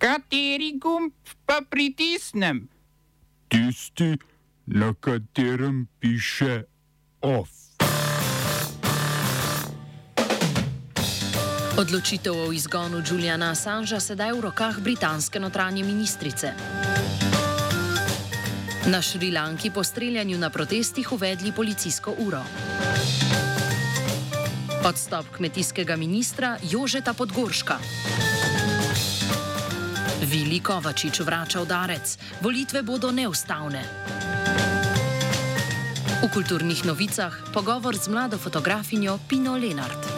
Kateri gumb pa pritisnem? Tisti, na katerem piše OF. Odločitev o izgonu Juliana Assangea sedaj v rokah britanske notranje ministrice. Na Šrilanki po streljanju na protestih uvedli policijsko uro. Odstop kmetijskega ministra Jožeta Podgorška. Vili Kovačič vrača udarec. Volitve bodo neustavne. V kulturnih novicah pogovor z mlado fotografinjo Pino Lenart.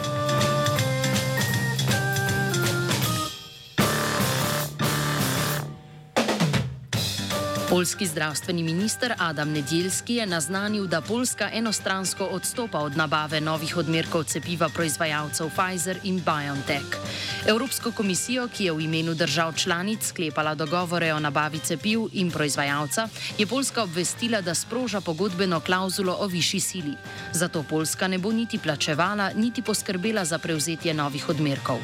Polski zdravstveni minister Adam Nedjelski je naznanil, da Poljska enostransko odstopa od nabave novih odmerkov cepiva proizvajalcev Pfizer in BioNTech. Evropsko komisijo, ki je v imenu držav članic sklepala dogovore o nabavi cepiv in proizvajalca, je Poljska obvestila, da sproža pogodbeno klauzulo o višji sili. Zato Poljska ne bo niti plačevala, niti poskrbela za prevzetje novih odmerkov.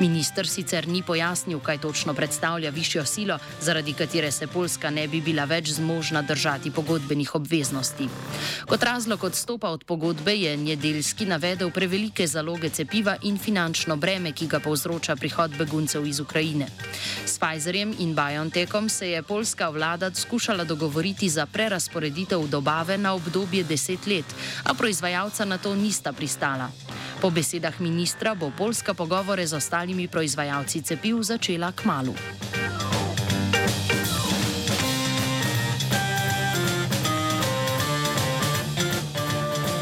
Minister sicer ni pojasnil, kaj točno predstavlja višjo silo, zaradi katere se Poljska ne bi bila več zmožna držati pogodbenih obveznosti. Kot razlog odstopa od pogodbe je Njedelski navedel prevelike zaloge cepiva in finančno breme, ki ga povzroča prihod beguncev iz Ukrajine. S Pfizerjem in BioNTechom se je polska vlada skušala dogovoriti za prerasporeditev dobave na obdobje deset let, a proizvajalca na to nista pristala. Po besedah ministra bo Poljska pogovore z ostalimi proizvajalci cepiv začela k malu.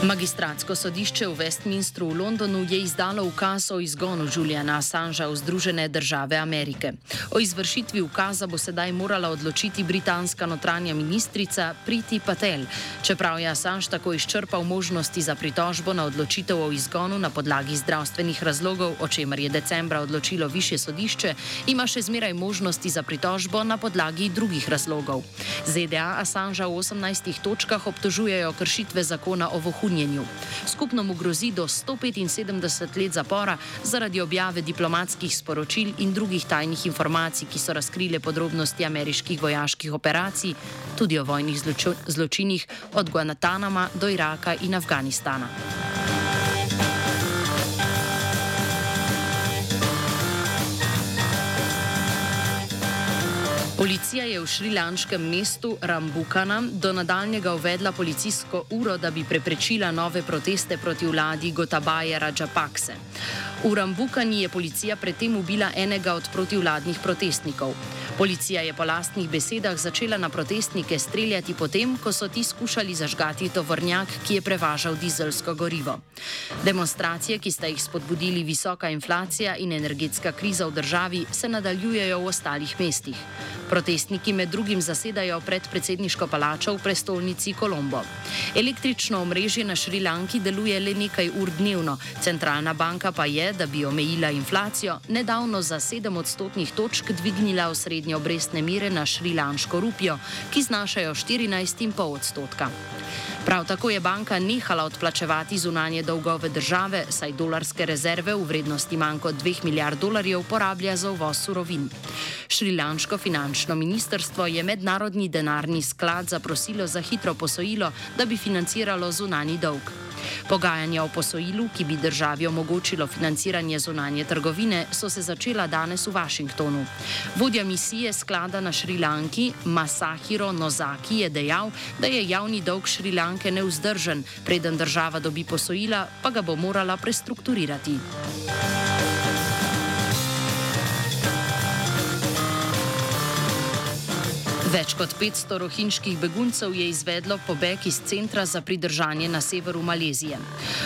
Magistratsko sodišče v Westminstru v Londonu je izdalo ukaz o izgonu Juliana Assangea v Združene države Amerike. O izvršitvi ukaza bo sedaj morala odločiti britanska notranja ministrica Priti Patel. Čeprav je Assange tako izčrpal možnosti za pritožbo na odločitev o izgonu na podlagi zdravstvenih razlogov, o čemer je decembra odločilo više sodišče, ima še zmeraj možnosti za pritožbo na podlagi drugih razlogov. ZDA Assangea v 18 točkah obtožujejo kršitve zakona o vohunju osumljenju. Skupno mu grozi do 175 let zapora zaradi objave diplomatskih sporočil in drugih tajnih informacij, ki so razkrile podrobnosti ameriških vojaških operacij, tudi o vojnih zločinih od Guantanama do Iraka in Afganistana. Policija je v šrilanškem mestu Rambukana do nadaljnjega uvedla policijsko uro, da bi preprečila nove proteste proti vladi Gotabaje Rajapakse. V Rambukani je policija predtem ubila enega od protivladnih protestnikov. Policija je po lastnih besedah začela na protestnike streljati potem, ko so ti skušali zažgati tovornjak, ki je prevažal dizelsko gorivo. Demonstracije, ki sta jih spodbudili visoka inflacija in energetska kriza v državi, se nadaljujejo v ostalih mestih. Protestniki med drugim zasedajo pred predsedniško palačo v prestolnici Kolombo. Električno omrežje na Šrilanki deluje le nekaj ur dnevno, centralna banka pa je, da bi omejila inflacijo, nedavno za 7 odstotnih točk dvignila osrednje obrestne mere na šrilanško rupijo, ki znašajo 14,5 odstotka. Prav tako je banka nehala odplačevati zunanje dolgove države, saj dolarske rezerve v vrednosti manj kot 2 milijard dolarjev porablja za uvoz surovin. Šrilanško finančno ministrstvo je mednarodni denarni sklad zaprosilo za hitro posojilo, da bi financiralo zunani dolg. Pogajanja o posojilu, ki bi državi omogočilo financiranje zunanje trgovine, so se začela danes v Washingtonu. Vodja misije sklada na Šrilanki, Masahiro Nozaki, je dejal, da je javni dolg Šrilanke neuzdržen, preden država dobi posojila, pa ga bo morala prestrukturirati. Več kot 500 rohinjskih beguncev je izvedlo pobeg iz centra za pridržanje na severu Malezije.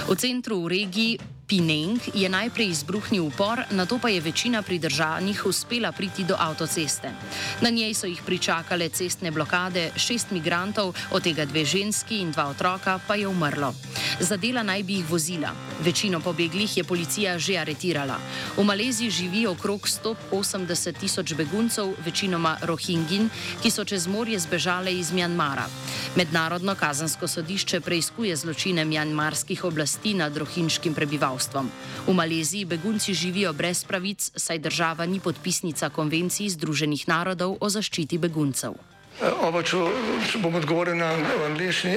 V centru v regiji Pineng je najprej izbruhnil upor, na to pa je večina pridržanih uspela priti do avtoceste. Na njej so jih pričakale cestne blokade, šest migrantov, od tega dve ženski in dva otroka pa je umrlo. Zadela naj bi jih vozila. Večino pobeglih je policija že aretirala. V Maleziji živi okrog 180 tisoč beguncev, večinoma rohingin, ki so čez morje zbežale iz Mjanmara. Mednarodno kazansko sodišče preizkuje zločine mjanmarskih oblasti nad rohinjskim prebivalstvom. Prebivalstvom. V Maleziji begunci živijo brez pravic, saj država ni podpisnica konvencij Združenih narodov o zaščiti beguncev. Oba, če, če bom odgovoril na angliški.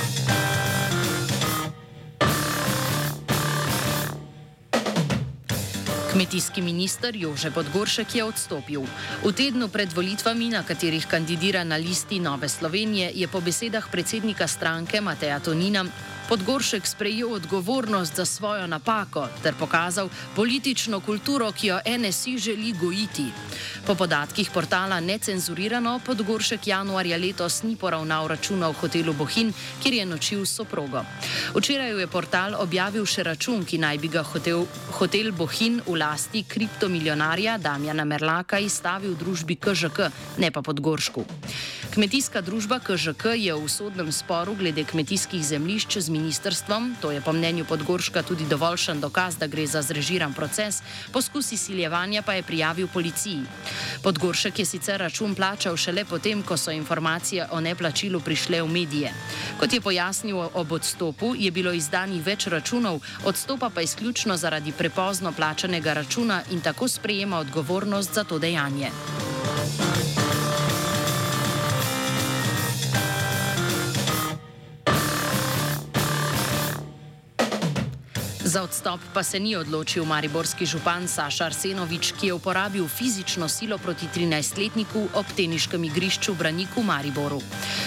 Kmetijski minister Jože Podgoršek je odstopil. V tednu pred volitvami, na katerih kandidira na listi Nove Slovenije, je po besedah predsednika stranke Mateja Tonina Podgoršek sprejel odgovornost za svojo napako ter pokazal politično kulturo, ki jo NSI želi gojiti. Po podatkih portala Necenzurirano, Podgoršek januarja letos ni poravnal računa v hotelu Bohin, kjer je nočil s soprogo. Včeraj je portal objavil še račun, ki naj bi ga hotel, hotel Bohin v lasti kriptomiljonarja Damjana Merlaka izstavil družbi KŽK, ne pa Podgoršku. Kmetijska družba KŽK je v sodnem sporu glede kmetijskih zemljišč z ministrstvom, to je po mnenju Podgorška tudi dovoljšen dokaz, da gre za zrežiran proces, poskus izsiljevanja pa je prijavil policiji. Podgoršek je sicer račun plačal šele potem, ko so informacije o neplačilu prišle v medije. Kot je pojasnil ob odstopu, je bilo izdanih več računov, odstopa pa izključno zaradi prepozno plačanega računa in tako sprejema odgovornost za to dejanje. Za odstop pa se ni odločil mariborski župan Saša Arsenovič, ki je uporabil fizično silo proti 13-letniku ob teniškem igrišču Braniku Mariboru.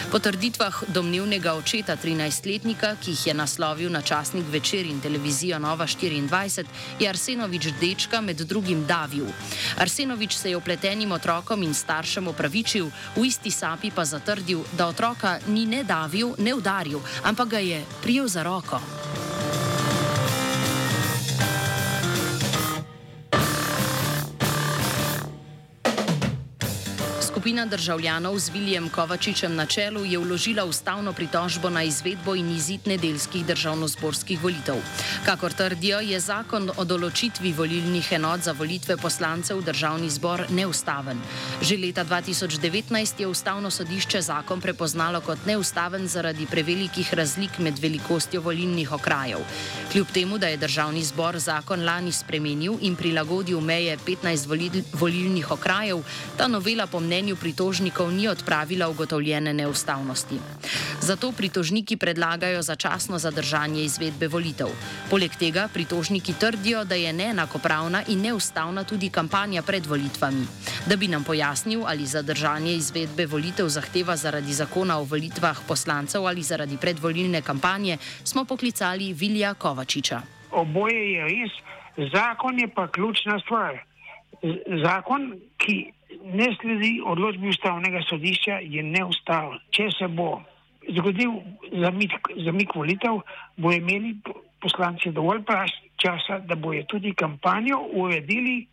Po trditvah domnevnega očeta 13-letnika, ki jih je naslovil na časnik večer in televizijo Nova 24, je Arsenovič dečka med drugim davil. Arsenovič se je opletenim otrokom in staršem opravičil, v isti sapi pa zatrdil, da otroka ni ne davil, ne udaril, ampak ga je prijel za roko. Skupina državljanov z Viljem Kovačičem na čelu je vložila ustavno pritožbo na izvedbo in izid nedeljskih državno-zborskih volitev. Kakor trdijo, je zakon o določitvi volilnih enot za volitve poslancev v državni zbor neustaven. Že leta 2019 je ustavno sodišče zakon prepoznalo kot neustaven zaradi prevelikih razlik med velikostjo volilnih okrajev. Kljub temu, da je državni zbor zakon lani spremenil in prilagodil meje 15 volil volilnih okrajev, ta novela po mnenju pritožnikov ni odpravila ugotovljene neustavnosti. Zato pritožniki predlagajo začasno zadržanje izvedbe volitev. Poleg tega pritožniki trdijo, da je neenakopravna in neustavna tudi kampanja pred volitvami. Da bi nam pojasnil, ali zadržanje izvedbe volitev zahteva zaradi zakona o volitvah poslancev ali zaradi predvolilne kampanje, smo poklicali Vilja Kovačiča. Oboje je res, zakon je pa ključna stvar. Zakon, ki ne sledi odločbi ustavnega sodišča, je neustaven. Če se bo zgodil zamik, zamik volitev, bo imeli poslanci dovolj časa, da bojo tudi kampanjo uredili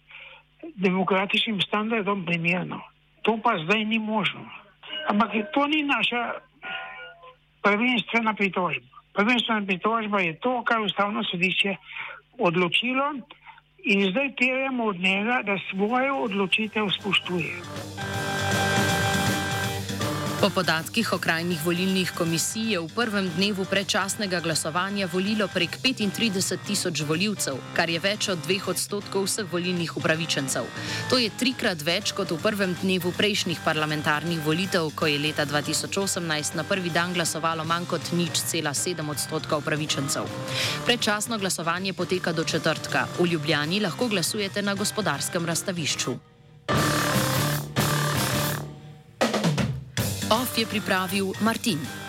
demokratičnim standardom primerno. To pa zdaj ni možno. Ampak to ni naša prvenstvena pritožba. Prvenstvena pritožba je to, kar ustavno sodišče odločilo. In zdaj terjamo od njega, da svojo odločitev spoštuje. Po podatkih okrajnih volilnih komisij je v prvem dnevu predčasnega glasovanja volilo prek 35 tisoč voljivcev, kar je več od dveh odstotkov vseh volilnih upravičencev. To je trikrat več kot v prvem dnevu prejšnjih parlamentarnih volitev, ko je leta 2018 na prvi dan glasovalo manj kot nič cela sedem odstotka upravičencev. Predčasno glasovanje poteka do četrtka. V Ljubljani lahko glasujete na gospodarskem razstavišču. OF je pripravil Martin.